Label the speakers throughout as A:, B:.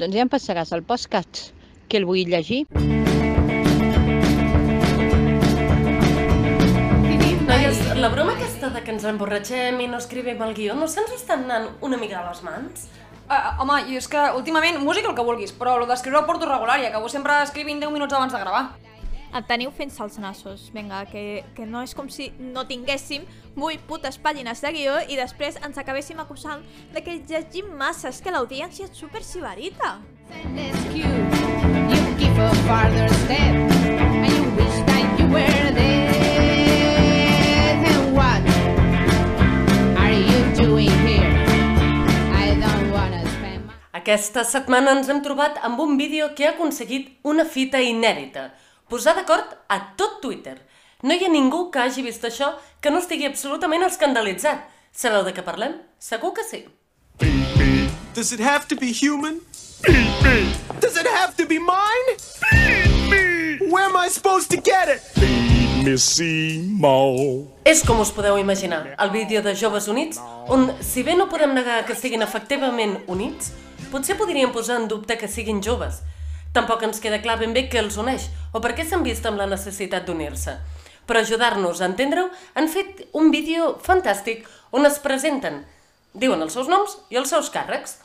A: Doncs ja em passaràs el podcast, que el vull llegir.
B: Noies, la broma aquesta de que ens emborratxem i no escrivim el guió, no se'ns està anant una mica a les mans?
C: Uh, home, i és que últimament, música el que vulguis, però el d'escriure ho porto regular i acabo sempre escrivint 10 minuts abans de gravar.
D: Et teniu fent els nassos. Vinga, que, que no és com si no tinguéssim 8 putes pàgines de guió i després ens acabéssim acusant de que llegim massa. És que l'audiència és super sibarita.
B: Aquesta setmana ens hem trobat amb un vídeo que ha aconseguit una fita inèdita. Posar d'acord a tot Twitter. No hi ha ningú que hagi vist això que no estigui absolutament escandalitzat. Sabeu de què parlem? Segur que sí.
E: Beep, beep. Does it have to be human? Beep, beep. Does it have to be mine? Beep, beep. Where am I supposed to get it? Beep.
B: És com us podeu imaginar, el vídeo de Joves Units, on, si bé no podem negar que estiguin efectivament units, potser podríem posar en dubte que siguin joves. Tampoc ens queda clar ben bé què els uneix o per què s'han vist amb la necessitat d'unir-se. Per ajudar-nos a entendre-ho, han fet un vídeo fantàstic on es presenten, diuen els seus noms i els seus càrrecs.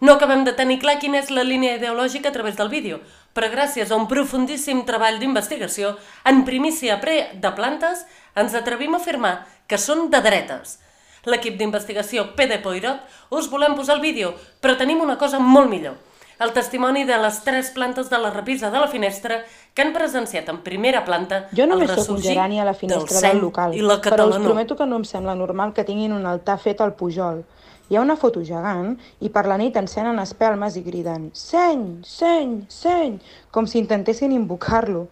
B: No acabem de tenir clar quina és la línia ideològica a través del vídeo, però gràcies a un profundíssim treball d'investigació, en primícia pre de plantes, ens atrevim a afirmar que són de dretes. L'equip d'investigació PD Poirot us volem posar el vídeo, però tenim una cosa molt millor. El testimoni de les tres plantes de la repisa de la finestra que han presenciat en primera planta
F: Jo només
B: el
F: sóc un
B: ressorgir
F: gerani a la finestra
B: del
F: del, local,
B: i la
F: però us prometo que no em sembla normal que tinguin un altar fet al Pujol. Hi ha una foto gegant i per la nit encenen espelmes i criden «Seny, seny, seny!» com si intentessin invocar-lo.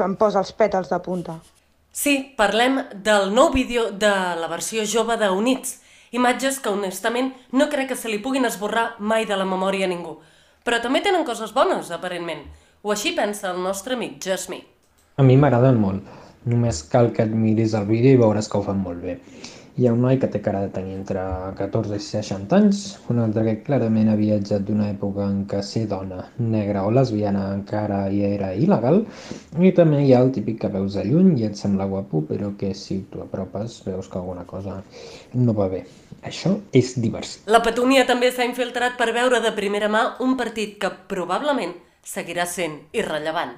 F: Em posa els pètals de punta.
B: Sí, parlem del nou vídeo de la versió jove de Units. Imatges que, honestament, no crec que se li puguin esborrar mai de la memòria a ningú. Però també tenen coses bones, aparentment. O així pensa el nostre amic Jasmine.
G: A mi m'agraden molt. Només cal que et miris el vídeo i veuràs que ho fan molt bé. Hi ha un noi que té cara de tenir entre 14 i 60 anys, un altre que clarament ha viatjat d'una època en què ser dona, negra o lesbiana encara hi era il·legal, i també hi ha el típic que veus de lluny i et sembla guapo, però que si t'ho apropes veus que alguna cosa no va bé. Això és diversió.
B: La Petúnia també s'ha infiltrat per veure de primera mà un partit que probablement seguirà sent irrellevant.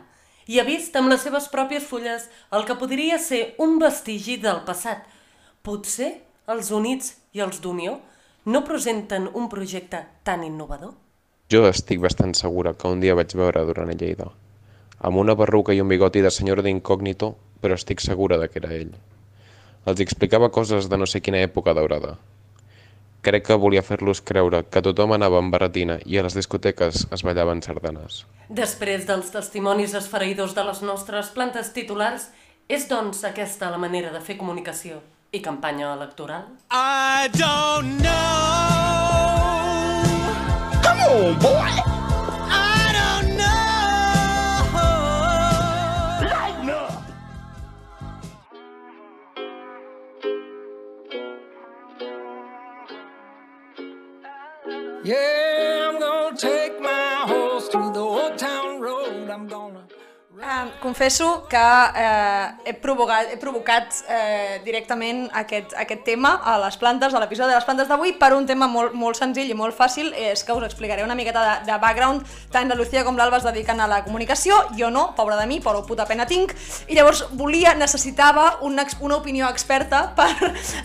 B: I ha vist amb les seves pròpies fulles el que podria ser un vestigi del passat. Potser els Units i els d'Unió no presenten un projecte tan innovador?
H: Jo estic bastant segura que un dia vaig veure Duran a Lleida, amb una perruca i un bigoti de senyora d'incògnito, però estic segura de que era ell. Els explicava coses de no sé quina època daurada. Crec que volia fer-los creure que tothom anava amb barretina i a les discoteques es ballaven sardanes.
B: Després dels testimonis esfereïdors de les nostres plantes titulars, és doncs aquesta la manera de fer comunicació i campanya electoral?
E: I don't know. Come on, boy. I don't know. Lighten up. Yeah,
C: Confesso que uh, he provocat, he provocat uh, directament aquest, aquest tema a les plantes, a l'episodi de les plantes d'avui, per un tema molt, molt senzill i molt fàcil, és que us explicaré una miqueta de, de background, tant la Lucía com l'Alba es dediquen a la comunicació, jo no, pobra de mi, però puta pena tinc, i llavors volia, necessitava una, una opinió experta per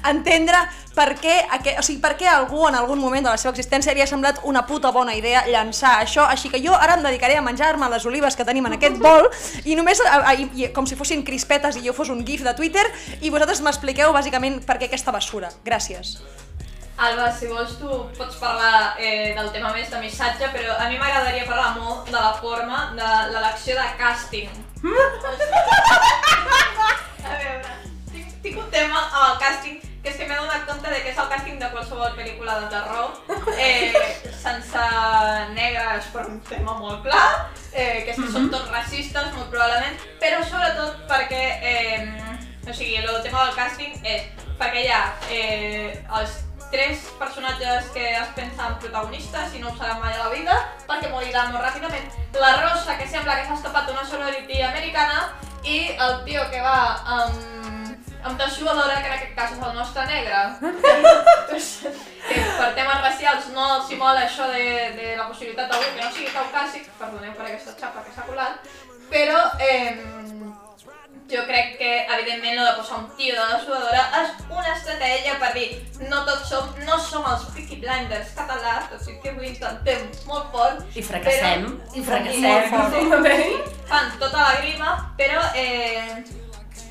C: entendre per què, aqu- o sigui, per què algú en algun moment de la seva existència li ha semblat una puta bona idea llançar això, així que jo ara em dedicaré a menjar-me les olives que tenim en aquest bol i només, a, a, i, com si fossin crispetes i jo fos un gif de Twitter i vosaltres m'expliqueu bàsicament per què aquesta basura. Gràcies.
D: Alba, si vols tu pots parlar eh, del tema més de missatge, però a mi m'agradaria parlar molt de la forma de l'elecció de càsting. a veure, tinc, tinc un tema amb el càsting, que és que m'he donat compte de que és el càsting de qualsevol pel·lícula de terror, eh, sense negres per un tema molt clar, eh, que és que són tots racistes, molt probablement, però sobretot perquè, eh, o sigui, el tema del càsting és perquè hi ha eh, els tres personatges que es pensen protagonistes i no ho seran mai a la vida perquè analitzar molt ràpidament. La Rosa, que sembla que s'ha escapat d'una sorority americana, i el tio que va amb, amb dessuadora, que en aquest cas és el nostre negre. que per temes racials no els hi mola això de, de la possibilitat d'algú que no sigui caucàsic, perdoneu per aquesta xapa que s'ha colat, però eh, jo crec que, evidentment, no de posar un tio de dessuadora és una estratègia per dir no tots som, no som els Peaky Blinders catalans, tot i que ho intentem molt fort.
B: I fracassem,
D: però,
B: i fracassem.
D: molt fort. Fan tota la grima, però eh,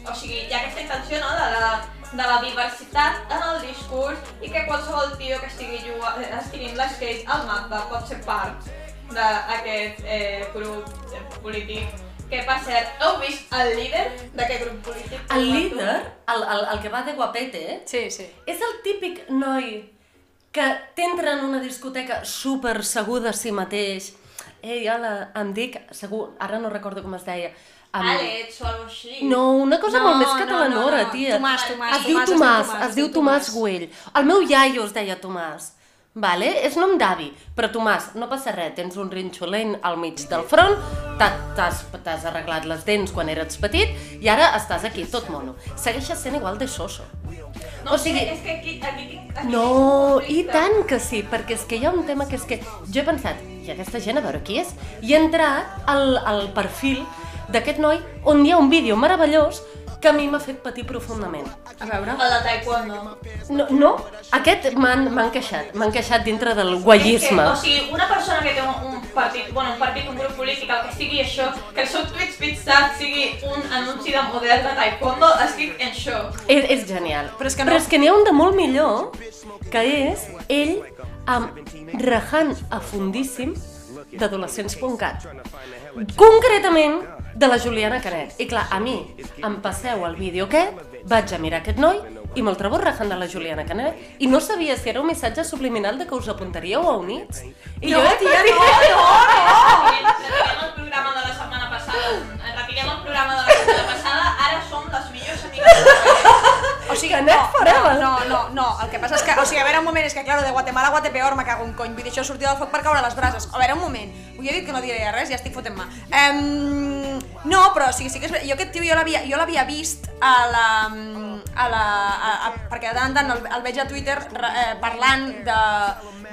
D: o sigui, hi ha aquesta intenció no, de, la, de la diversitat en el discurs i que qualsevol tio que estigui, juga, eh, estigui en l'esquate al mapa pot ser part d'aquest eh, grup eh, polític que per cert, heu vist el líder d'aquest grup polític?
B: El líder, el, el, el que va de guapete,
C: Sí, sí.
B: és el típic noi que t'entra en una discoteca super segur de si mateix. Ei, hola, em dic, segur, ara no recordo com es deia. Em...
D: Àlex o alguna així.
B: No, una cosa
C: No,
B: molt més
C: no,
B: catalanora,
C: no, no.
B: tia.
C: Tomàs, Tomàs,
B: es diu
C: Tomàs, diu
B: Tomàs,
C: Tomàs,
B: es diu Tomàs Güell. El meu iaio es deia Tomàs. Vale? És nom d'avi, però Tomàs, no passa res, tens un rinxolent al mig del front, t'ha- t'has arreglat les dents quan eres petit i ara estàs aquí, tot mono. Segueixes sent igual de soso.
D: No,
B: o sigui,
D: és que aquí, aquí, tinc- aquí
B: no, i tant que sí, perquè és que hi ha un tema que és que jo he pensat, i aquesta gent a veure qui és, i he entrat al, al perfil d'aquest noi on hi ha un vídeo meravellós que a mi m'ha fet patir profundament.
C: A veure.
D: El de taekwondo.
B: No, no aquest m'han m'han queixat, m'han queixat dintre del
D: És que, o sigui, una persona que té un, un partit, bueno, un partit, un grup polític, el que sigui això, que el seu Twitch pizzat sigui un anunci de model de taekwondo, estic en shock.
B: És, és genial.
C: Però és que no-
B: Però és que n'hi ha un de molt millor, que és ell amb rajant a fundíssim d'adolescents.cat. Concretament de la Juliana Canet. I clar, a mi em passeu el vídeo aquest, vaig a mirar aquest noi i me'l trobo rajant de la Juliana Canet i no sabia si era un missatge subliminal de que us apuntaríeu a Units. I
C: No,
B: jo,
C: tia,
B: tia,
C: no, no!
D: Retirem el programa de la setmana passada, retirem el programa de la setmana passada,
C: sigui,
B: Canet
C: no,
B: forever.
C: no, no, no, no, el que passa és que, o sigui, a veure, un moment, és que, claro, de Guatemala a Guatepeor me cago en cony, vull dir, això sortir del foc per caure a les brases. A veure, un moment, ho he dit que no diré res, ja estic fotent mà. Um, no, però sí, sí que és veritat, jo aquest tio jo l'havia vist a la, a la, a, a, perquè de tant en tant el, el veig a Twitter re- eh, parlant de,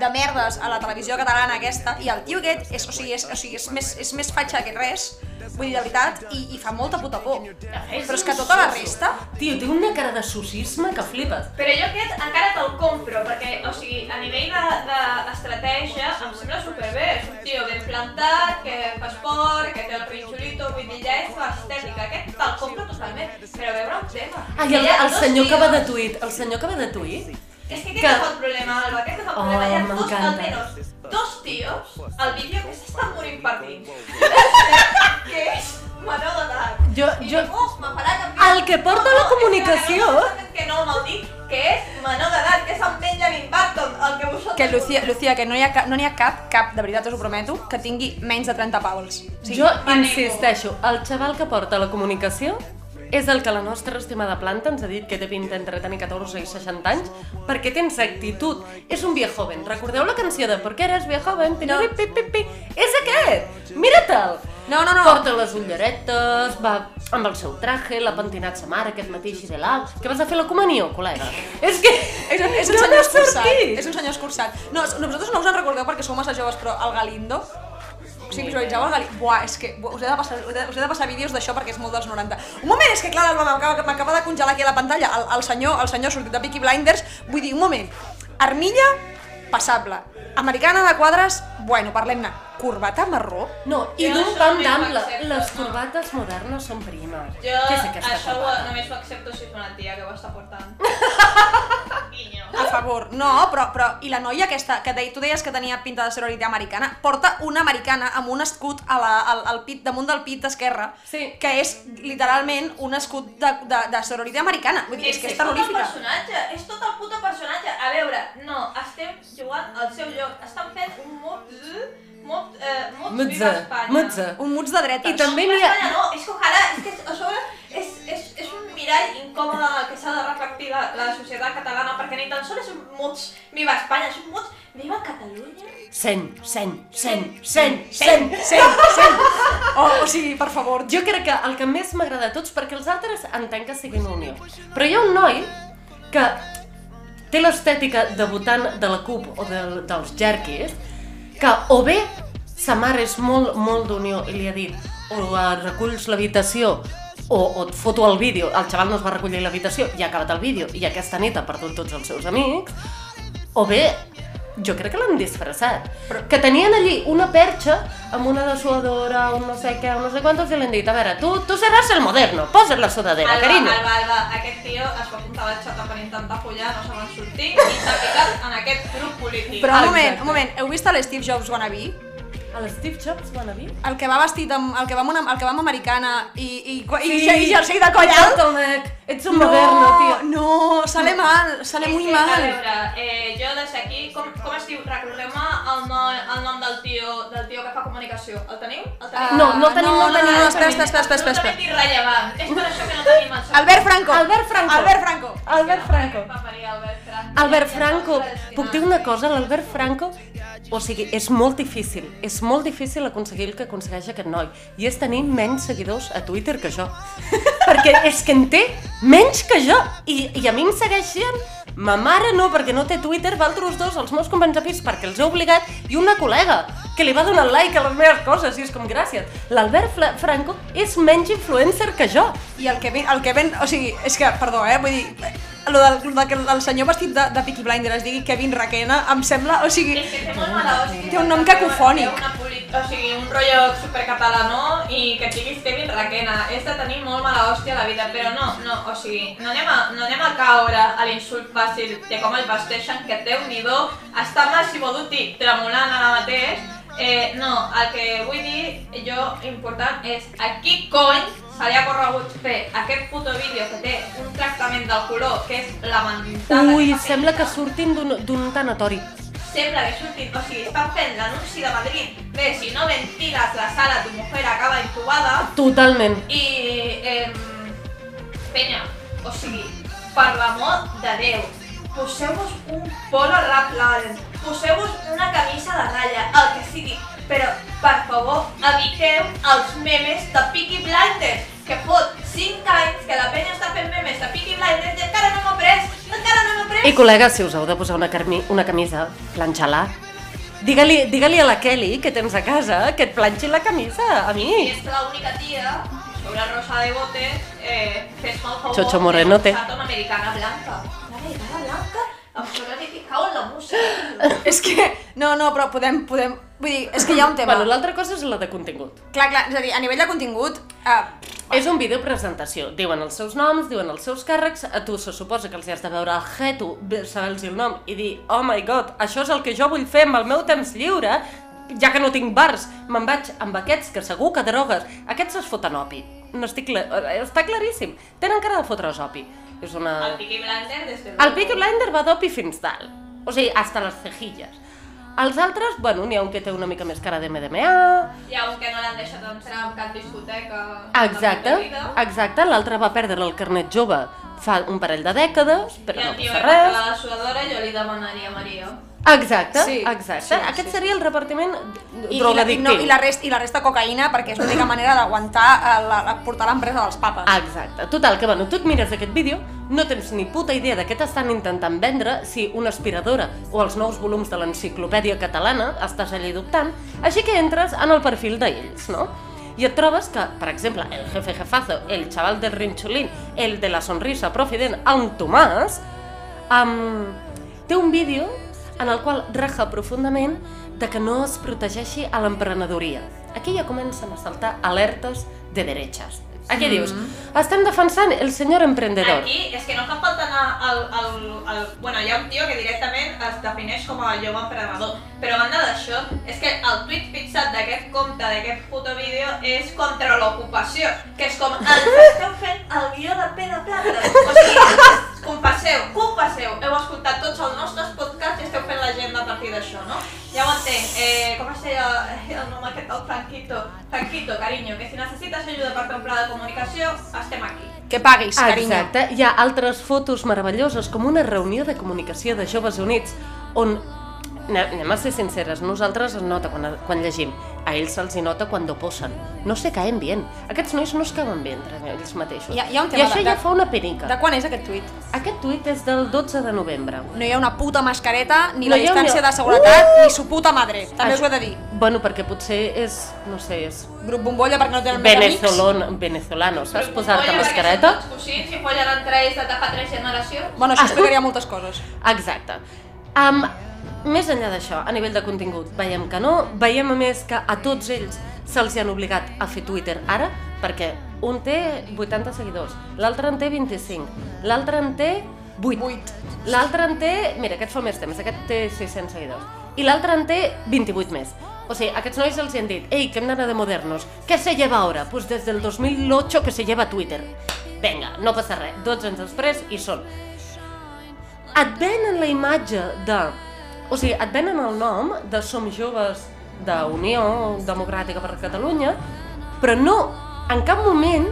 C: de merdes a la televisió catalana aquesta, i el tio aquest és, o sigui, és, o sigui, és, més, és més fatxa que res, vull dir, de veritat, i, i fa molta puta por. Però és que tota la resta...
B: Tio, té una cara de socisme que flipes.
D: Però jo aquest encara te'l compro, perquè, o sigui, a nivell d'estratègia de, em sembla superbé. És un tio ben plantat, que fa esport, que té el rinxolito, vull dir, ja és l'estètica. Aquest te'l compro totalment, però veure un tema.
B: Ai,
D: Que
B: el, el senyor que va de tuit, el senyor que va de tuit,
D: És que aquest
B: que-
D: és el problema, Alba, aquest és el
B: Oh,
D: problema. Hi ha dos, almenys, dos tios al vídeo que s'estan morint per dins. que és menor d'edat.
B: Jo-
D: I
B: jo-
D: ningú me farà canviar.
B: El que porta la comunicació.
D: És que, no, que no me'l dic, que és menor d'edat, que és en Benjamin Button, el que vosaltres...
C: Que Lucía, Lucía, que no n'hi ha, cap, no n'hi ha cap, cap, de veritat us ho prometo, que tingui menys de 30 pavels. Sí.
B: jo insisteixo, el xaval que porta la comunicació és el que la nostra estimada planta ens ha dit que té pinta entre tenir 14 i 60 anys, perquè tens actitud. És un viejo joven. Recordeu la canció de ¿Por qué eres viejo joven? No. Pi, pi, pi. És aquest! Mira-te'l!
C: No, no, no.
B: Porta les ulleretes, va amb el seu traje, l'ha pentinat sa mare aquest matí així de l'au. Què vas a fer la comunió, col·lega? és que...
C: És un, és un
B: no
C: senyor escurçat. És un senyor escurçat. No, vosaltres no us en recordeu perquè sou massa joves, però el Galindo... Si visualitzeu el Galindo... Buah, és que buah, us he de passar, us he de, passar vídeos d'això perquè és molt dels 90. Un moment, és que clar, m'acaba de congelar aquí a la pantalla. El, el senyor, el senyor sortit de Peaky Blinders, vull dir, un moment. Armilla, passable. Americana de quadres, bueno, parlem-ne. Corbata marró?
B: No, i d'un pam d'ample. Les
D: no.
B: corbates modernes són primes.
D: Jo
B: Què és aquesta
D: això ho, només ho accepto si és una tia que ho està portant. Guinyo.
C: A favor. No, però, però i la noia aquesta, que de, tu deies que tenia pinta de sororitat americana, porta una americana amb un escut a la, al, al pit, damunt del pit esquerre,
B: Sí.
C: que és literalment un escut de, de, de sororitat americana. Vull dir, és que és
D: tot el
C: terrorífica.
D: personatge, és tot el puto personatge. A veure, no, estem jugant al seu lloc, estan fent un mot... Mot, eh, Espanya.
B: mutze.
C: Un muts de dretes.
B: I també n'hi ha...
D: No, és que ojalà, és que a sobre és, és, és un mirall incòmode que s'ha de reflectir la, la societat catalana, perquè ni tan sols és un muts Viva Espanya, és un muts Viva Catalunya!
B: Seny, seny, seny, seny, seny,
C: Sí, sí. O, o sigui, per favor.
B: Jo crec que el que més m'agrada de tots, perquè els altres entenc que siguin unió, però hi ha un noi que té l'estètica de votant de la CUP o de, dels jerquis, que o bé sa mare és molt, molt d'unió i li ha dit o reculls l'habitació o, o et foto el vídeo, el xaval no es va recollir l'habitació i ha acabat el vídeo i aquesta nit ha perdut tots els seus amics, o bé jo crec que l'han disfressat. Però... Que tenien allí una perxa amb una dessuadora, un no sé què, un no sé quantos, i li han dit, a veure, tu, tu seràs el moderno, posa't la sudadera,
D: Alba,
B: carinyo.
D: Alba, Alba, aquest tio es va apuntar a la xata per intentar follar, no se van sortir i s'ha ficat en aquest grup polític.
C: Però un moment, un moment, heu vist l'Steve Jobs wannabe?
B: A l'Steve Jobs van a dir?
C: El que va vestit amb, el que va amb, una, el que va amb americana i, i, i,
B: Sí.
C: i, i jersei de coll alt?
B: Ets un moderno, tio.
C: No, sale mal, sale
D: És
C: muy
D: que, A
C: mal.
D: veure, eh, jo des d'aquí, com, com es diu? Recordeu-me el, no, el nom del tio, del tio que fa comunicació. El teniu? El teniu?
B: No, no el tenim, no el
C: no,
B: tenim,
C: no,
B: no el
C: espera, espera, espera, espera, espera.
D: Absolutament irrellevant. És per això que no tenim el seu.
C: Albert Franco.
B: Albert Franco.
C: Albert Franco.
B: Albert Franco.
D: Va Albert Franco.
B: Albert Franco, puc dir una cosa, l'Albert Franco, o sigui, és molt difícil, és molt difícil aconseguir el que aconsegueix aquest noi, i és tenir menys seguidors a Twitter que jo. perquè és que en té menys que jo, i, i a mi em segueixen, ma mare no, perquè no té Twitter, altres dos, els meus companys de pis, perquè els he obligat, i una col·lega, que li va donar like a les meves coses, i és com, gràcies. L'Albert Franco és menys influencer que jo.
C: I el que ven, el que ven, o sigui, és que, perdó, eh, vull dir, lo del, lo de que el senyor vestit de, de Peaky Blinder es digui Kevin Raquena, em sembla, o sigui,
D: És que té molt mala hòstia.
C: Té un nom cacofònic.
D: Té una O sigui, un rotllo supercatalà, i que et diguis Kevin Raquena. És de tenir molt mala hòstia a la vida, però no, no, o sigui, no anem a, no anem a caure a l'insult fàcil de com el vesteixen, que té un nidó, està Massimo Dutti tremolant ara mateix. Eh, no, el que vull dir jo important és a qui cony se li ha corregut fer aquest puto vídeo que té un tractament del color que és lamentable.
B: Ui,
D: que
B: sembla que surtin d'un tanatori.
D: Sembla que surtin, o sigui, estan fent l'anunci de Madrid de si no ventiles la sala tu mujer acaba intubada
B: Totalment.
D: i... Eh, penya, o sigui, per l'amor de Déu, poseu-vos un polo Lauren, poseu-vos una camisa de ratlla, el que sigui, però, per favor, eviteu els memes de Peaky Blinders, que fot 5 anys que la penya està fent memes de Peaky Blinders i encara no m'ha pres, encara no m'ha pres.
B: I col·lega, si us heu de posar una, carmi, una camisa, planxa-la. Digue-li digue a la Kelly, que tens a casa, que et planxi la camisa, a
D: I
B: mi.
D: és que l'única tia, sobre Rosa de Bote, eh, fes-me el favor
B: Chocho Morenote.
D: una americana blanca. Una americana blanca? Em sembla que cau en la música.
C: és que, no, no, però podem, podem, vull dir, és que hi ha un tema.
B: Bueno, l'altra cosa és la de contingut.
C: Clar, clar, és a dir, a nivell de contingut, eh,
B: És un vídeo presentació. Diuen els seus noms, diuen els seus càrrecs, a tu se suposa que els has de veure el jeto, saber-los el nom i dir, oh my god, això és el que jo vull fer amb el meu temps lliure, ja que no tinc bars, me'n vaig amb aquests que segur que drogues. Aquests es foten opi. No estic cla... Està claríssim. Tenen cara de fotre's opi. És una...
D: El Peaky Blinder,
B: El Peaky Blinder va d'opi fins dalt. O sigui, hasta les cejilles. Els altres, bueno, n'hi ha un que té una mica més cara de MDMA,
D: Hi ha un que no l'han deixat entrar en cap discoteca.
B: Exacte, exacte. L'altre va perdre el carnet jove fa un parell de dècades, però
D: I
B: no
D: el tio
B: passa
D: va
B: res.
D: la suadora jo li demanaria a Maria.
B: Exacte,
C: Sí,
B: exacte.
C: sí,
B: Aquest
C: sí.
B: seria el repartiment
C: i, i, la, i,
B: drogadictiu.
C: no, i, la resta, i la resta cocaïna perquè és l'única manera d'aguantar eh, la, la, portar l'empresa dels papes.
B: Exacte. Total, que bueno, tu et mires aquest vídeo, no tens ni puta idea de què t'estan intentant vendre, si una aspiradora o els nous volums de l'enciclopèdia catalana estàs allà dubtant, així que entres en el perfil d'ells, no? I et trobes que, per exemple, el jefe jefazo, el xaval del rinxolín, el de la sonrisa profident, en Tomàs, um, té un vídeo en el qual raja profundament de que no es protegeixi a l'emprenedoria. Aquí ja comencen a saltar alertes de derechas. Aquí dius, estem defensant el senyor emprendedor.
D: Aquí és que no fa falta anar al, al, al... Bueno, hi ha un tio que directament es defineix com a jove emprenedor, però a banda d'això, és que el tuit fixat d'aquest compte, d'aquest puto vídeo, és contra l'ocupació, que és com, ens esteu fent el guió de de plata. O sigui, confesseu, confesseu, heu escoltat tots els nostres podcasts i esteu fent l'agenda a partir d'això, no? Ja ho entenc, eh, com es deia el nom aquest, el Franquito? Franquito, carinyo, que si necessites ajuda per fer un pla de comunicació, estem aquí.
C: Que paguis, carinyo.
B: Exacte. Hi ha altres fotos meravelloses, com una reunió de comunicació de Joves Units, on anem, a ser sinceres, nosaltres es nota quan, quan llegim, a ells se'ls hi nota quan posen. No se caen bien. Aquests nois no es cauen bé entre ells mateixos.
C: Hi ha- hi ha un
B: I
C: tema
B: això
C: de-
B: ja
C: de-
B: fa una penica.
C: De quan és aquest tuit?
B: Aquest tuit és del 12 de novembre.
C: No hi ha una puta mascareta, ni
B: No
C: la distància
B: una-
C: de seguretat,
B: Uh!
C: ni su puta madre. També us ho he de dir.
B: Bueno, perquè potser és, no sé, és
C: Grup bombolla perquè no tenen més amics.
B: venezolon, venezolano, saps? Posar-te mascareta.
D: són tots cosins i follen entre ells de fa tres generacions.
C: Bueno, això explicaria moltes coses.
B: Exacte. Um, més enllà d'això, a nivell de contingut, veiem que no, veiem a més que a tots ells se'ls han obligat a fer Twitter ara, perquè un té 80 seguidors, l'altre en té 25, l'altre en té 8,
C: 8.
B: l'altre en té, mira, aquest fa més temps, aquest té 600 seguidors, i l'altre en té 28 més. O sigui, aquests nois els han dit, ei, que hem d'anar de modernos, què se lleva ara? Pues des del 2008 que se lleva Twitter. Vinga, no passa res, 12 anys després i són et venen la imatge de... O sigui, et venen el nom de Som Joves d'Unió Democràtica per Catalunya, però no, en cap moment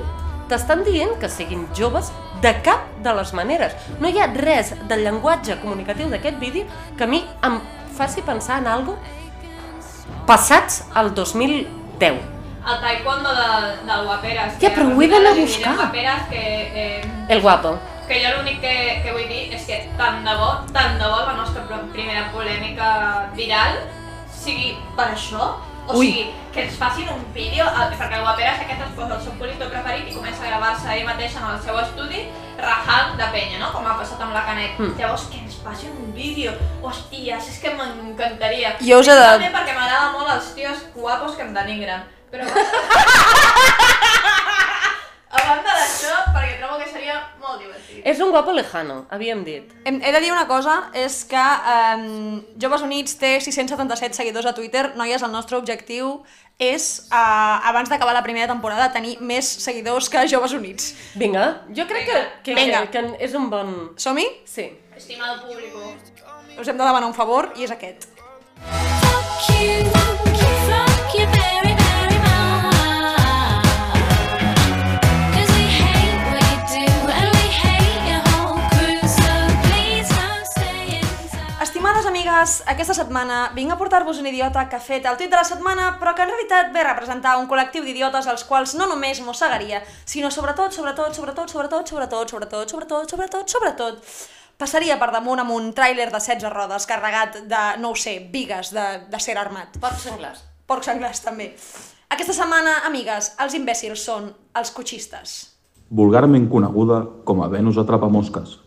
B: t'estan dient que siguin joves de cap de les maneres. No hi ha res del llenguatge comunicatiu d'aquest vídeo que a mi em faci pensar en algo passats al 2010.
D: El taekwondo de, del Guaperas.
B: Ja, però ho he d'anar a buscar.
D: Guaperas que, eh,
B: El guapo.
D: Que jo l'únic que, que vull dir és que tant de bo, tant de bo la nostra pr- primera polèmica viral sigui per això, o
B: Ui.
D: sigui, que ens facin un vídeo, perquè el Guaperas aquest es posa el seu polito preferit i comença a gravar-se ell mateix en el seu estudi rajant de penya, no? Com ha passat amb la Canet.
B: Mm.
D: Llavors, que ens facin un vídeo, hòsties, és que m'encantaria.
C: Jo us he de-
D: També perquè m'agrada molt els tios guapos que em denigren. Però... a banda d'això, perquè trobo que seria molt divertit.
B: És un guapo lejano, havíem dit.
C: Hem, he de dir una cosa, és que eh, Joves Units té 677 seguidors a Twitter. Noies, el nostre objectiu és, eh, abans d'acabar la primera temporada, tenir més seguidors que Joves Units.
B: Vinga, jo crec que, que,
C: Vinga.
B: que, que és un bon...
C: Som-hi?
B: Sí.
D: Estimado público.
C: Us hem de demanar un favor i és aquest. Estimades amigues, aquesta setmana vinc a portar-vos un idiota que ha fet el tuit de la setmana, però que en realitat ve a representar un col·lectiu d'idiotes als quals no només mossegaria, sinó sobretot, sobretot, sobretot, sobretot, sobretot, sobretot, sobretot, sobretot, sobretot, passaria per damunt amb un tràiler de 16 rodes carregat de, no ho sé, vigues de, de ser armat.
B: Porc senglars.
C: Porc senglars, també. Aquesta setmana, amigues, els imbècils són els cotxistes.
I: vulgarment coneguda com a Venus atrapamosques.
E: Baby,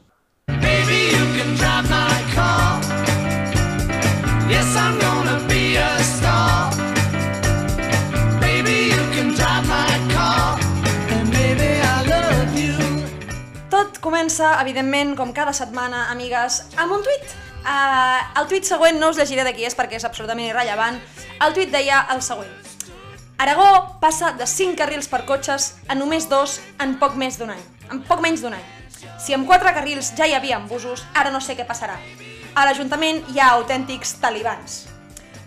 C: comença, evidentment, com cada setmana, amigues, amb un tuit. Uh, el tuit següent no us llegiré de qui és perquè és absolutament irrellevant. El tuit deia el següent. Aragó passa de 5 carrils per cotxes a només dos en poc més d'un any. En poc menys d'un any. Si amb 4 carrils ja hi havia busos, ara no sé què passarà. A l'Ajuntament hi ha autèntics talibans.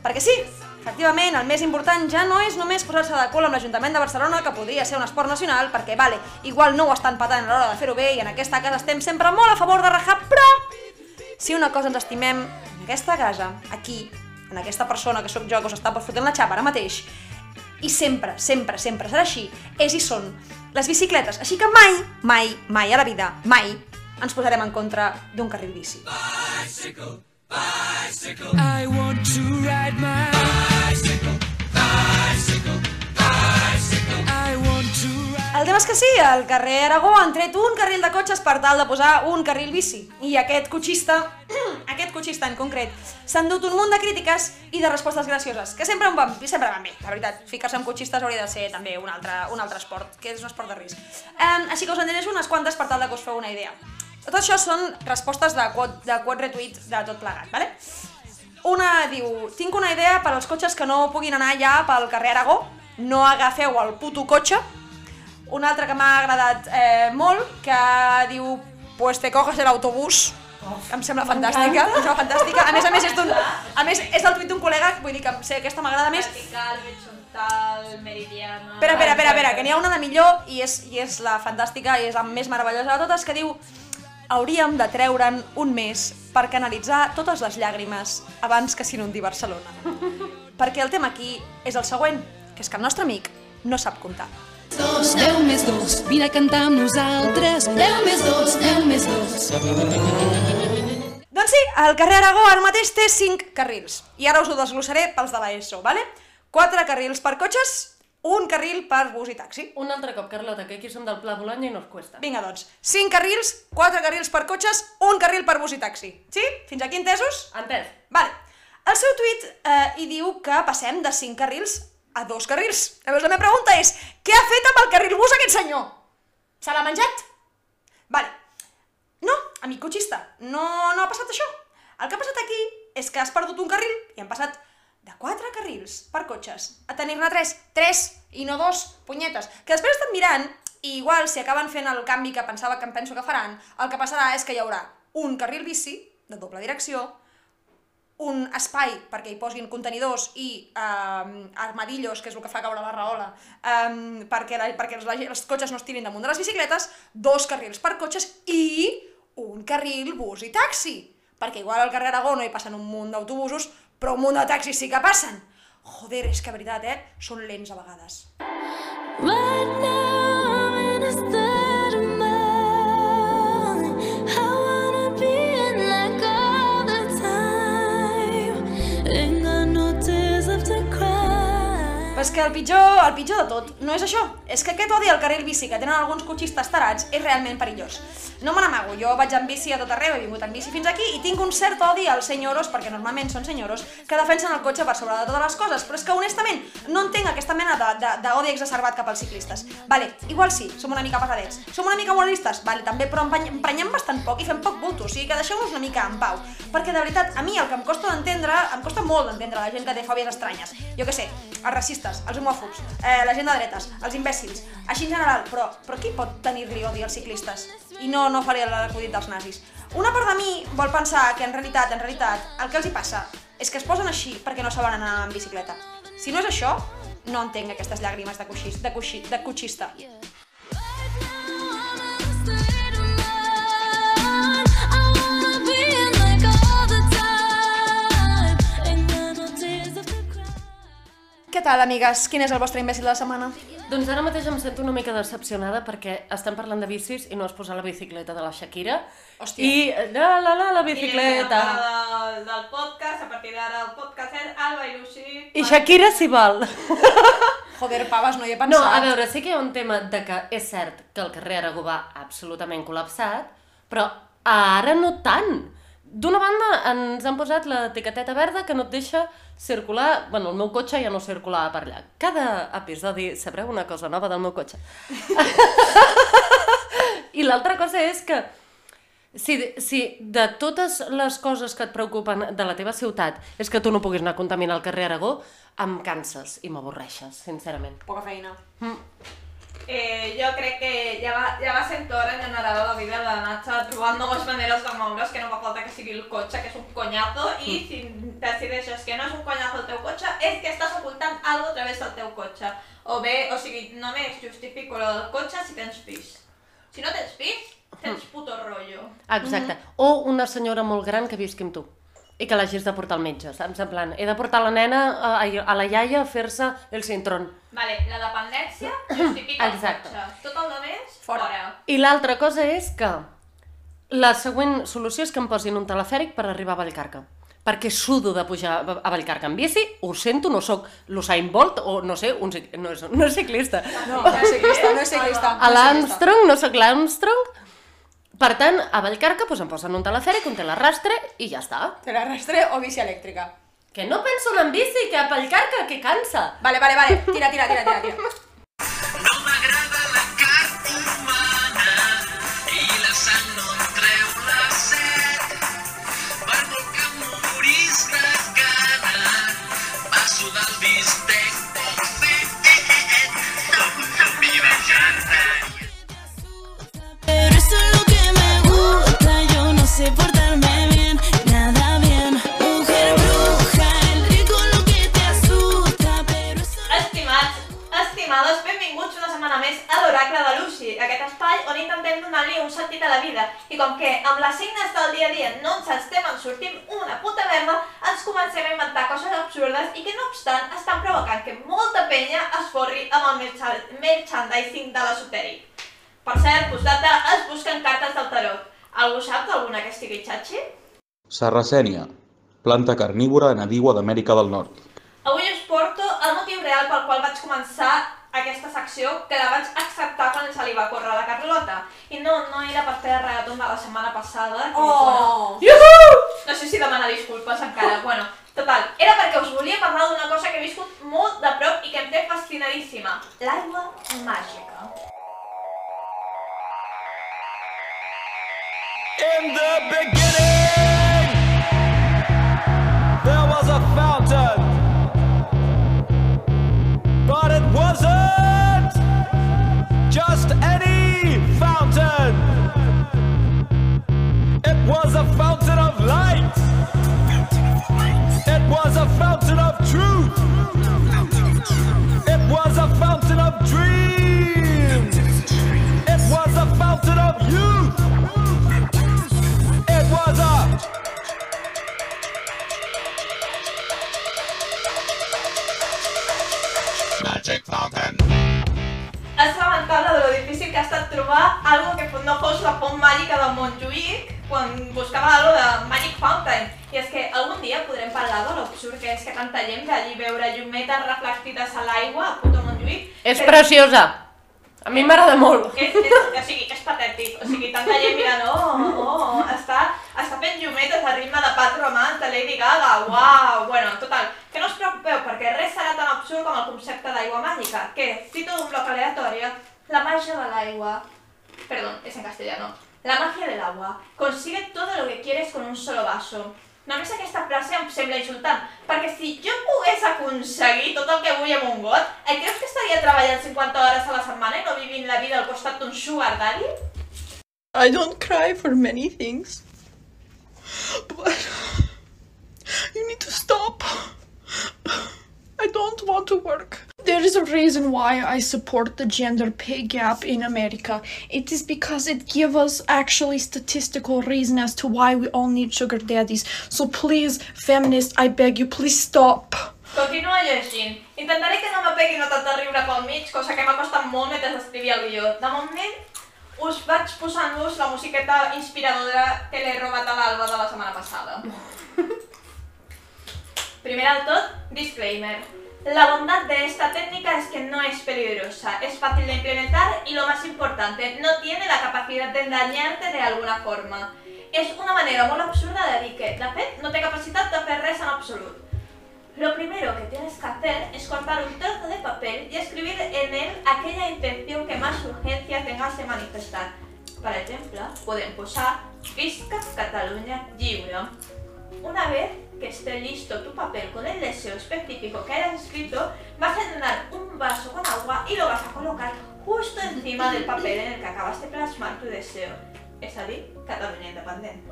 C: Perquè sí, efectivament, el més important ja no és només posar-se de cul amb l'Ajuntament de Barcelona, que podria ser un esport nacional, perquè, vale, igual no ho estan patant a l'hora de fer-ho bé i en aquesta casa estem sempre molt a favor de rajar, però si una cosa ens estimem en aquesta casa, aquí, en aquesta persona que sóc jo, que us està fotent la xapa ara mateix, i sempre, sempre, sempre serà així, és i són les bicicletes. Així que mai, mai, mai a la vida, mai, ens posarem en contra d'un carril bici.
E: I want to ride my
C: El tema és que sí, al carrer Aragó han tret un carril de cotxes per tal de posar un carril bici. I aquest cotxista, aquest cotxista en concret, s'ha endut un munt de crítiques i de respostes gracioses, que sempre van, sempre van bé, la veritat. Ficar-se amb cotxistes hauria de ser també un altre, un altre esport, que és un esport de risc. Um, així que us en diré unes quantes per tal de que us feu una idea. Tot això són respostes de quote, de quote retweet de tot plegat, vale? Una diu, tinc una idea per als cotxes que no puguin anar ja pel carrer Aragó, no agafeu el puto cotxe. Una altra que m'ha agradat eh, molt, que diu, pues te coges el autobús, que em sembla fantàstica, em sembla fantàstica. A més a més és a més és del tuit d'un col·lega, vull dir que sé, aquesta m'agrada més.
D: Vertical, horitzontal, meridiana...
C: Espera, espera, espera, espera, que n'hi ha una de millor i és, i és la fantàstica i és la més meravellosa de totes que diu hauríem de treure'n un mes per canalitzar totes les llàgrimes abans que s'inundi Barcelona. Perquè el tema aquí és el següent, que és que el nostre amic no sap comptar.
J: Dos, 10 més 2, vine a cantar amb nosaltres. 10 més 2, 10 més 2.
C: Doncs sí, el carrer Aragó ara mateix té 5 carrils. I ara us ho desglossaré pels de l'ESO, vale? 4 carrils per cotxes, un carril per bus i taxi.
B: Un altre cop, Carlota, que aquí som del Pla Bologna i no es cuesta.
C: Vinga, doncs, 5 carrils, 4 carrils per cotxes, un carril per bus i taxi. Sí? Fins aquí entesos?
B: Entès.
C: Vale. El seu tuit eh, hi diu que passem de 5 carrils a 2 carrils. Llavors la meva pregunta és, què ha fet amb el carril bus aquest senyor? Se l'ha menjat? Vale. No, amic cotxista, no, no ha passat això. El que ha passat aquí és que has perdut un carril i han passat de 4 carrils per cotxes a tenir-ne 3. 3 i no 2, punyetes. Que després estan mirant i igual si acaben fent el canvi que pensava que em penso que faran, el que passarà és que hi haurà un carril bici de doble direcció, un espai perquè hi posin contenidors i um, armadillos, que és el que fa caure la raola, um, perquè, la, perquè els, els cotxes no es tirin damunt de les bicicletes, dos carrils per cotxes i un carril bus i taxi. Perquè igual al carrer Aragó no hi passen un munt d'autobusos, però un munt de taxis sí que passen. Joder, és que veritat, eh? Són lents a vegades.
J: Right now
C: que el pitjor, el pitjor de tot no és això, és que aquest odi al carril bici que tenen alguns cotxistes tarats és realment perillós. No me n'amago, jo vaig en bici a tot arreu, he vingut en bici fins aquí i tinc un cert odi als senyoros, perquè normalment són senyoros, que defensen el cotxe per sobre de totes les coses, però és que honestament no entenc aquesta mena d'odi exacerbat cap als ciclistes. Vale, igual sí, som una mica pesadets, som una mica moralistes, vale, també, però empreny- emprenyem bastant poc i fem poc bulto, o sigui que deixeu-nos una mica en pau. Perquè de veritat, a mi el que em costa d'entendre, em costa molt d'entendre la gent que té fòbies estranyes. Jo què sé, els racistes, els homòfobs, eh, la gent de dretes, els imbècils, així en general, però, però qui pot tenir-li odi als ciclistes? I no, no faré l'acudit dels nazis. Una part de mi vol pensar que en realitat, en realitat, el que els hi passa és que es posen així perquè no saben anar en bicicleta. Si no és això, no entenc aquestes llàgrimes de, coixis, de, coixi, de cotxista. Què tal, amigues? Quin és el vostre imbècil de la setmana?
B: Doncs ara mateix em sento una mica decepcionada perquè estem parlant de bicis i no has posat la bicicleta de la Shakira.
C: Hòstia.
B: I la la la la
D: I
B: bicicleta.
D: del, del podcast, a partir d'ara el podcast és Alba i Lucy.
B: I Shakira s'hi val.
C: Joder, paves, no hi he pensat.
B: No, a veure, sí que hi ha un tema de que és cert que el carrer Aragó va absolutament col·lapsat, però ara no tant. D'una banda, ens han posat l'etiqueteta verda que no et deixa circular... Bueno, el meu cotxe ja no circulava per allà. Cada episodi sabreu una cosa nova del meu cotxe. I l'altra cosa és que si, si de totes les coses que et preocupen de la teva ciutat és que tu no puguis anar a contaminar el carrer Aragó, em canses i m'avorreixes, sincerament.
C: Poca feina.
D: Eh, jo crec que ja va, ja va sent hora en general a la vida d'anar-se trobant noves maneres de moure's, que no fa falta que sigui el cotxe, que és un conyazo, i si decideixes que no és un conyazo el teu cotxe, és que estàs ocultant algo a través del teu cotxe. O bé, o sigui, només justifico el del cotxe si tens pis. Si no tens pis, tens puto rollo.
B: Exacte. O una senyora molt gran que visqui amb tu i que l'hagis de portar al metge, saps? En plan, he de portar la nena a, a la iaia a fer-se el cintrón.
D: Vale, la dependència justifica el
B: Exacte.
D: cotxe. Tot el de més, fora. fora.
B: I l'altra cosa és que la següent solució és que em posin un telefèric per arribar a Vallcarca. Perquè sudo de pujar a Vallcarca en bici, ho sento, no sóc l'Usain Bolt o no sé, un, cic- no, és, no és ciclista.
C: No, no és ciclista, no és ciclista.
B: A l'Armstrong, no sóc l'Armstrong. Per tant, a Vallcarca doncs, em posen un telefèric, un telarrastre i ja està.
C: Te l'arrastre o bici elèctrica?
B: Que no penso en bici, que a Vallcarca, que cansa.
C: Vale, vale, vale. Tira, tira, tira, tira. tira.
J: Sé portarme nada bien. Mujer bruja, el rico lo que te asusta, eso
D: Estimats, estimades, benvinguts una setmana més a l'Oracle de Lucy, aquest espai on intentem donar-li un sentit a la vida. I com que amb les signes del dia a dia no ens estem en una puta merda, ens comencem a inventar coses absurdes i que no obstant estan provocant que molta penya es forri amb el mercha- merchandising de l'esotèric. Per cert, postdata, es busquen cartes del tarot. Algú sap d'alguna que estigui xatxi?
I: Sarracènia, planta carnívora nadiua d'Amèrica del Nord.
D: Avui us porto el motiu real pel qual vaig començar aquesta secció, que la vaig acceptar quan se li va córrer a la Carlota. I no, no era per fer el regaton de la setmana passada. Que,
C: Oh!
D: Bueno, Iuhu! No sé si demanar disculpes encara. Bueno, total, era perquè us volia parlar d'una cosa que he viscut molt de prop i que em té fascinadíssima. L'aigua màgica.
K: In the beginning, there was a fountain, but it wasn't just any fountain. It was a fountain of light. It was a fountain of truth. It was a fountain of dreams.
D: Que és que tanta gent ve allí a veure llumetes reflectides a l'aigua a puto Montjuïc.
B: És
D: Però-
B: preciosa. A mi m'agrada molt.
D: És, és, o sigui, és patètic. O sigui, tanta gent mirant, oh, oh, està, està fent llumetes a ritme de Pat Romans de Lady Gaga, uau! Bueno, total, que no us preocupeu, perquè res serà tan absurd com el concepte d'aigua màgica, que, cito un bloc aleatorio, la magia de l'aigua, perdón, es en castellano, la magia del agua consigue todo lo que quieres con un solo vaso. Només aquesta frase em sembla insultant, perquè si jo pogués aconseguir tot el que vull amb un got, eh, creus que estaria treballant 50 hores a la setmana i no vivint la vida al costat d'un sugar daddy?
L: I don't cry for many things. But you need to stop. I don't want to work. There is a reason why I support the gender pay gap in America. It is because it gives us actually statistical reason as to why we all need sugar daddies. So please, feminists, I beg you, please stop.
D: Continua llegint. Intentaré que no me m'apegui notes de riure pel mig, cosa que m'ha costat molt mentre escrivia el guió. De moment, us vaig posant-vos la musiqueta inspiradora que l'he robat a l'Alba de la setmana passada. Primer tot, disclaimer. La bondad de esta técnica es que no es peligrosa, es fácil de implementar y lo más importante, no tiene la capacidad de engañarte de alguna forma. És una manera molt absurda de dir que, de no té capacitat de fer res en absolut. Lo primero que tienes que hacer es cortar un trozo de papel y escribir en él aquella intención que más urgencia tengas de manifestar. Per exemple, podem posar Visca Catalunya lliure. Una vez que esté listo tu papel con el deseo específico que hayas escrito, vas a llenar un vaso con agua y lo vas a colocar justo encima del papel en el que acabas de plasmar tu deseo. Es decir, Cataluña independiente.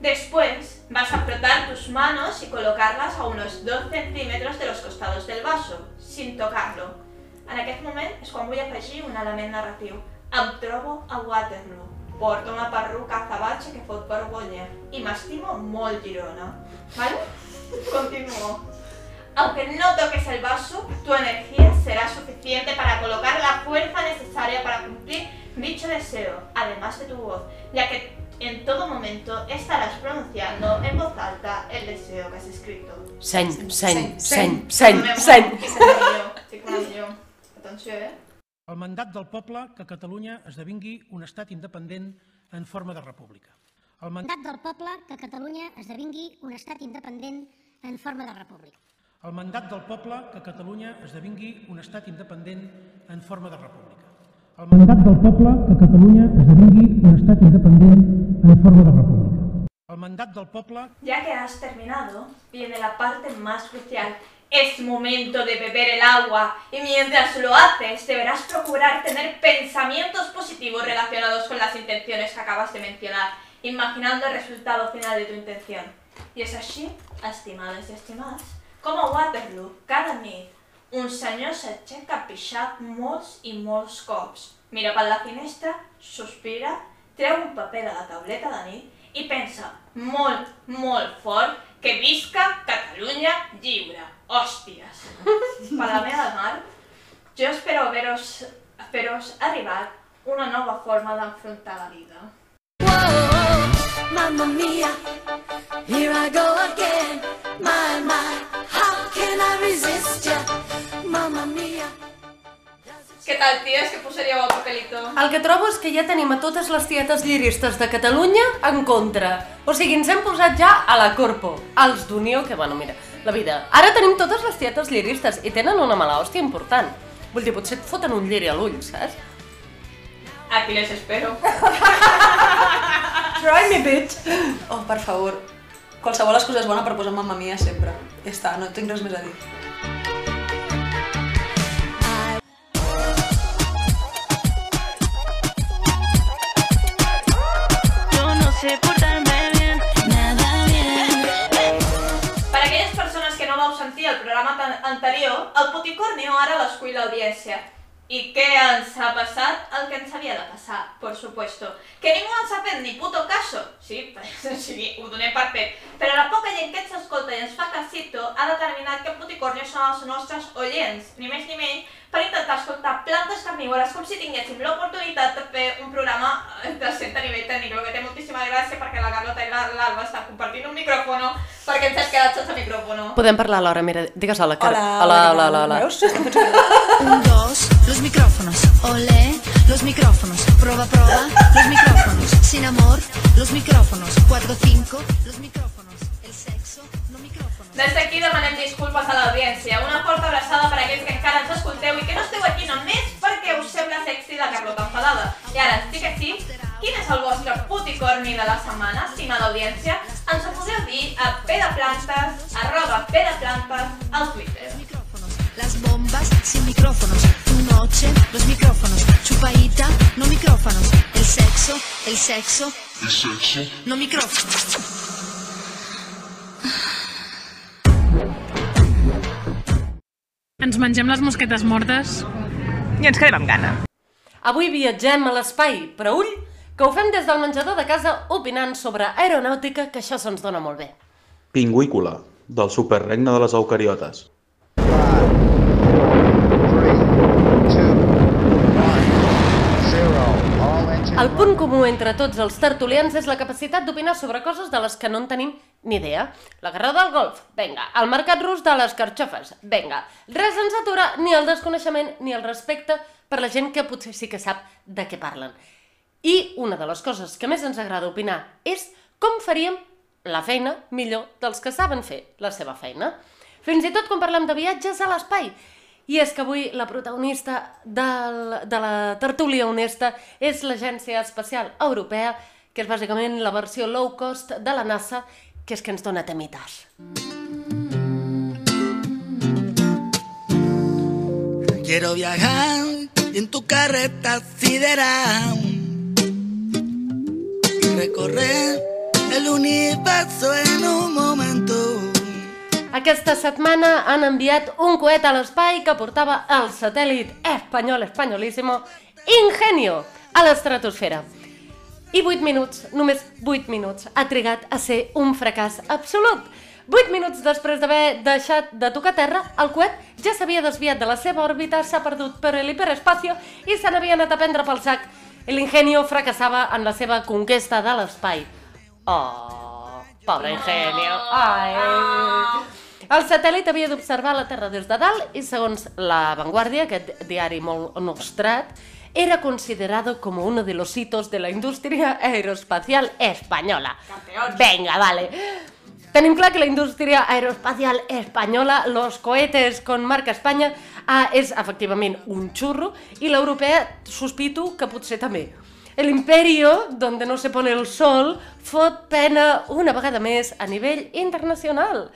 D: Después vas a frotar tus manos y colocarlas a unos 2 centímetros de los costados del vaso, sin tocarlo. En aquest moment és quan vull afegir un element narratiu. Em trobo a Waterloo. Porto una perruca azabache que fot vergonya i m'estimo molt Girona. ¿Vale? Continúo. Aunque no toques el vaso, tu energía será suficiente para colocar la fuerza necesaria para cumplir dicho deseo, además de tu voz, ya que en todo momento estarás pronunciando en voz alta el deseo que has escrito.
B: Seny, seny, seny, seny, seny.
D: Estic una millor. Atenció, eh?
M: El mandat del poble que Catalunya esdevingui un estat independent en forma de república. El mandat,
N: del poble que Catalunya esdevingui un estat independent en forma de república.
M: el mandat del poble que Catalunya esdevingui un estat independent en forma de república. El mandat del poble que Catalunya esdevingui un estat independent en forma de república. Mandat del poble
D: Ya que has terminado, viene la parte más crucial. Es momento de beber el agua y mientras lo haces deberás procurar tener pensamientos positivos relacionados con las intenciones que acabas de mencionar, imaginando el resultado final de tu intención. Y es así, estimados y estimadas, como Waterloo cada nit un senyor s'aixeca pixat molts i molts cops. Mira per la finestra, sospira, treu un paper de la tauleta de nit i pensa molt, molt fort que visca Catalunya lliure. Hòsties! Per la meva mar, jo espero veros, veros arribat una nova forma d'enfrontar la vida.
J: Mamma mia, here I go again. My, my, how can I resist ya? Mamma mia.
D: Què tal, ties, que posaríeu el papelito?
B: El que trobo és que ja tenim a totes les tietes lliristes de Catalunya en contra. O sigui, ens hem posat ja a la corpo. Els d'Unió, que bueno, mira, la vida. Ara tenim totes les tietes lliristes i tenen una mala hòstia important. Vull dir, potser et foten un lliri a l'ull, saps?
D: Aquí les espero.
C: Try me, bitch! Oh, per favor. Qualsevol excusa és bona per posar mamma mia sempre. Ja està, no tinc res més a dir.
J: Sé portarme bien, nada bien.
D: Per a aquelles persones que no vau sentir el programa anterior, el Poticornio ara l'escull l'audiència. I què ens ha passat? El que ens havia de passar, por supuesto. Que ningú ens ha fet ni puto caso. Sí, sigui, ho donem per fet. Però la poca gent que ens escolta i ens fa casito ha determinat que el Poticornio són els nostres oients, ni més ni menys, per intentar escoltar plantes carnívores com si tinguéssim l'oportunitat de fer un programa eh, decent a nivell tècnic, el que té moltíssima gràcia perquè la Carlota i la- l'Alba estan compartint un micròfono perquè ens has quedat sense micròfono.
B: Podem parlar alhora, mira, digues hola, Car...
C: Hola,
B: hola,
C: hola,
B: hola, hola, hola.
C: Veus?
J: Un, dos, los micrófonos. Olé, los micrófonos. Prueba, prueba, los micrófonos. Sin amor, los micrófonos. Cuatro, cinco, los micrófonos.
D: Des d'aquí demanem disculpes a l'audiència. Una forta abraçada per a aquells que encara ens escolteu i que no esteu aquí només perquè us sembla sexy la Carlota enfadada. I ara, sí que sí, quin és el vostre puticorni de la setmana, estimada audiència? Ens ho podeu dir a pedaplantes, arroba pedaplantes, al Twitter.
J: Las bombas sin micrófonos. Tu noche, los micrófonos. Chupaita, no micrófonos. El sexo, el sexo. El sexo. No micrófonos.
O: Ens mengem les mosquetes mortes i ens quedem amb gana.
B: Avui viatgem a l'espai, però ull, que ho fem des del menjador de casa opinant sobre aeronàutica, que això se'ns dona molt bé.
I: Pingüícola, del superregne de les eucariotes.
B: El punt comú entre tots els tertulians és la capacitat d'opinar sobre coses de les que no en tenim ni idea. La guerra del golf, venga. El mercat rus de les carxofes, venga. Res ens atura ni el desconeixement ni el respecte per la gent que potser sí que sap de què parlen. I una de les coses que més ens agrada opinar és com faríem la feina millor dels que saben fer la seva feina. Fins i tot quan parlem de viatges a l'espai. I és que avui la protagonista del, de la tertúlia honesta és l'Agència Espacial Europea, que és bàsicament la versió low cost de la NASA, que és que ens dona temites.
P: Quiero viajar en tu carreta sideral recorrer el universo en un momento.
B: Aquesta setmana han enviat un coet a l'espai que portava el satèl·lit espanyol espanyolíssimo Ingenio a l'estratosfera. I 8 minuts, només 8 minuts, ha trigat a ser un fracàs absolut. 8 minuts després d'haver deixat de tocar terra, el coet ja s'havia desviat de la seva òrbita, s'ha perdut per l'hiperespacio i se n'havia anat a prendre pel sac. L'Ingenio fracassava en la seva conquesta de l'espai. Oh, pobre Ingenio. Ai. El satèl·lit havia d'observar la Terra des de dalt i, segons La Vanguardia, aquest diari molt nostrat, era considerado como uno de los hitos de la industria aeroespacial española. Venga, vale. Tenim clar que la indústria aeroespacial espanyola, los cohetes con marca Espanya, ah, és efectivament un xurro i l'europea sospito que potser també. El imperio, donde no se pone el sol, fot pena una vegada més a nivell internacional.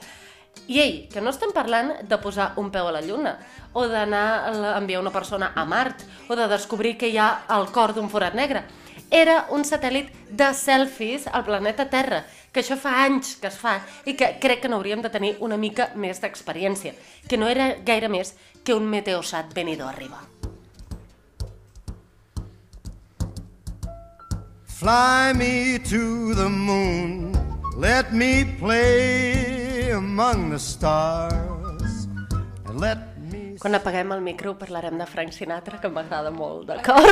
B: I ei, que no estem parlant de posar un peu a la Lluna, o d'anar a enviar una persona a Mart, o de descobrir que hi ha el cor d'un forat negre. era un satèl·lit de selfies al planeta Terra, que això fa anys que es fa i que crec que n'hauríem de tenir una mica més d'experiència, que no era gaire més que un meteosat venido arriba.
Q: Fly me to the moon, let me play among the stars, and let me.
B: Quan apaguem el micro parlarem de Frank Sinatra, que m'agrada molt, d'acord?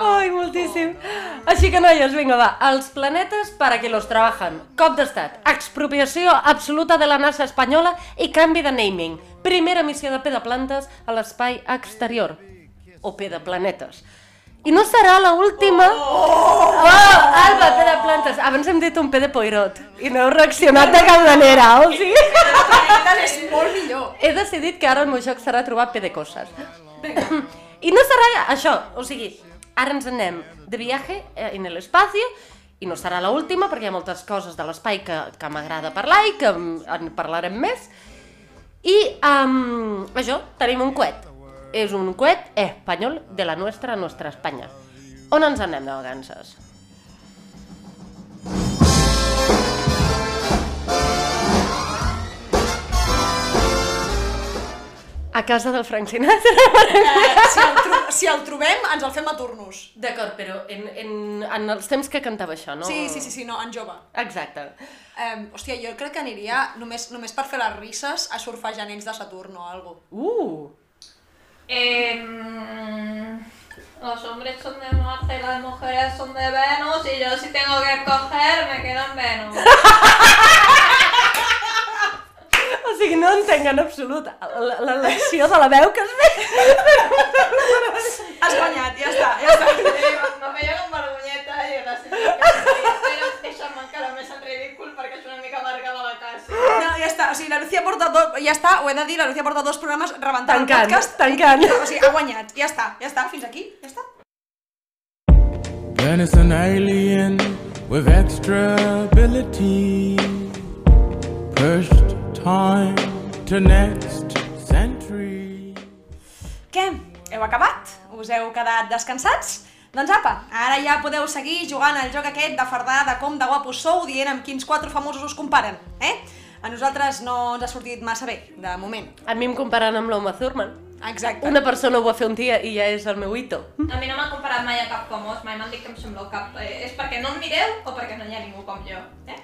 B: Ai, moltíssim. Així que, noies, vinga, va. Els planetes para que los trabajan. Cop d'estat. Expropiació absoluta de la NASA espanyola i canvi de naming. Primera missió de P de plantes a l'espai exterior. O P de planetes. I no serà la última... Oh! oh! Alba, P de plantes. Abans hem dit un P de Poirot i no heu reaccionat de cap manera, o sigui?
C: És molt millor.
B: He decidit que ara el meu joc serà trobar P de coses. I no serà això, o sigui, ara ens anem de viatge eh, en l'espaci i no serà la última perquè hi ha moltes coses de l'espai que, que m'agrada parlar i que en parlarem més. I um, això, tenim un coet. És un coet espanyol de la nostra, nostra Espanya. On ens anem de vacances? A casa del Frank Sinatra.
C: Eh, si, el tro si el trobem, ens el fem a turnos.
B: D'acord, però en, en, en els temps que cantava això, no?
C: Sí, sí, sí, sí, no, en jove.
B: Exacte.
C: Um, hòstia, jo crec que aniria només, només per fer les risses a surfar genets de Saturn o algo.
B: Uh!
D: Em, los hombres son de Marte y las mujeres son de Venus y yo si tengo que escoger me quedo en Venus.
B: O sigui, no entenc en absolut la- l'elecció de la veu que has fet.
C: Has guanyat, ja està, ja està.
D: Me veia com vergonyeta i
C: o sigui, la Lucía porta dos, ja està, ho he de dir, la Lucía porta dos programes rebentant
B: Tancant,
C: el podcast.
B: tancant.
C: O sigui, ha guanyat, ja està, ja està, fins aquí, ja està.
K: Then it's an alien with extra ability. Pushed time to next century.
C: Què? Heu acabat? Us heu quedat descansats? Doncs apa, ara ja podeu seguir jugant al joc aquest de fardar de com de guapos sou dient amb quins quatre famosos us comparen, eh? A nosaltres no ens ha sortit massa bé, de moment.
B: A mi em comparen amb l'Oma Thurman.
C: Exacte.
B: Una persona ho va fer un dia i ja és el meu hito.
D: A mi no m'han comparat mai a cap famós, mai m'han dit que em sembleu cap... Eh, és perquè no em mireu o perquè no hi ha ningú com jo, eh?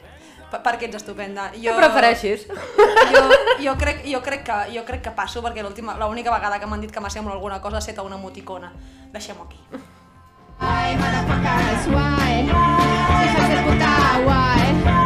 C: Per- perquè ets estupenda.
B: Què prefereixis?
C: Jo, jo, crec, jo, crec que, jo crec que passo, perquè l'última- l'única vegada que m'han dit que m'assemblo alguna cosa ha estat a una emoticona. Deixem-ho aquí.
R: Why, motherfuckers, why? Hijas de puta, why?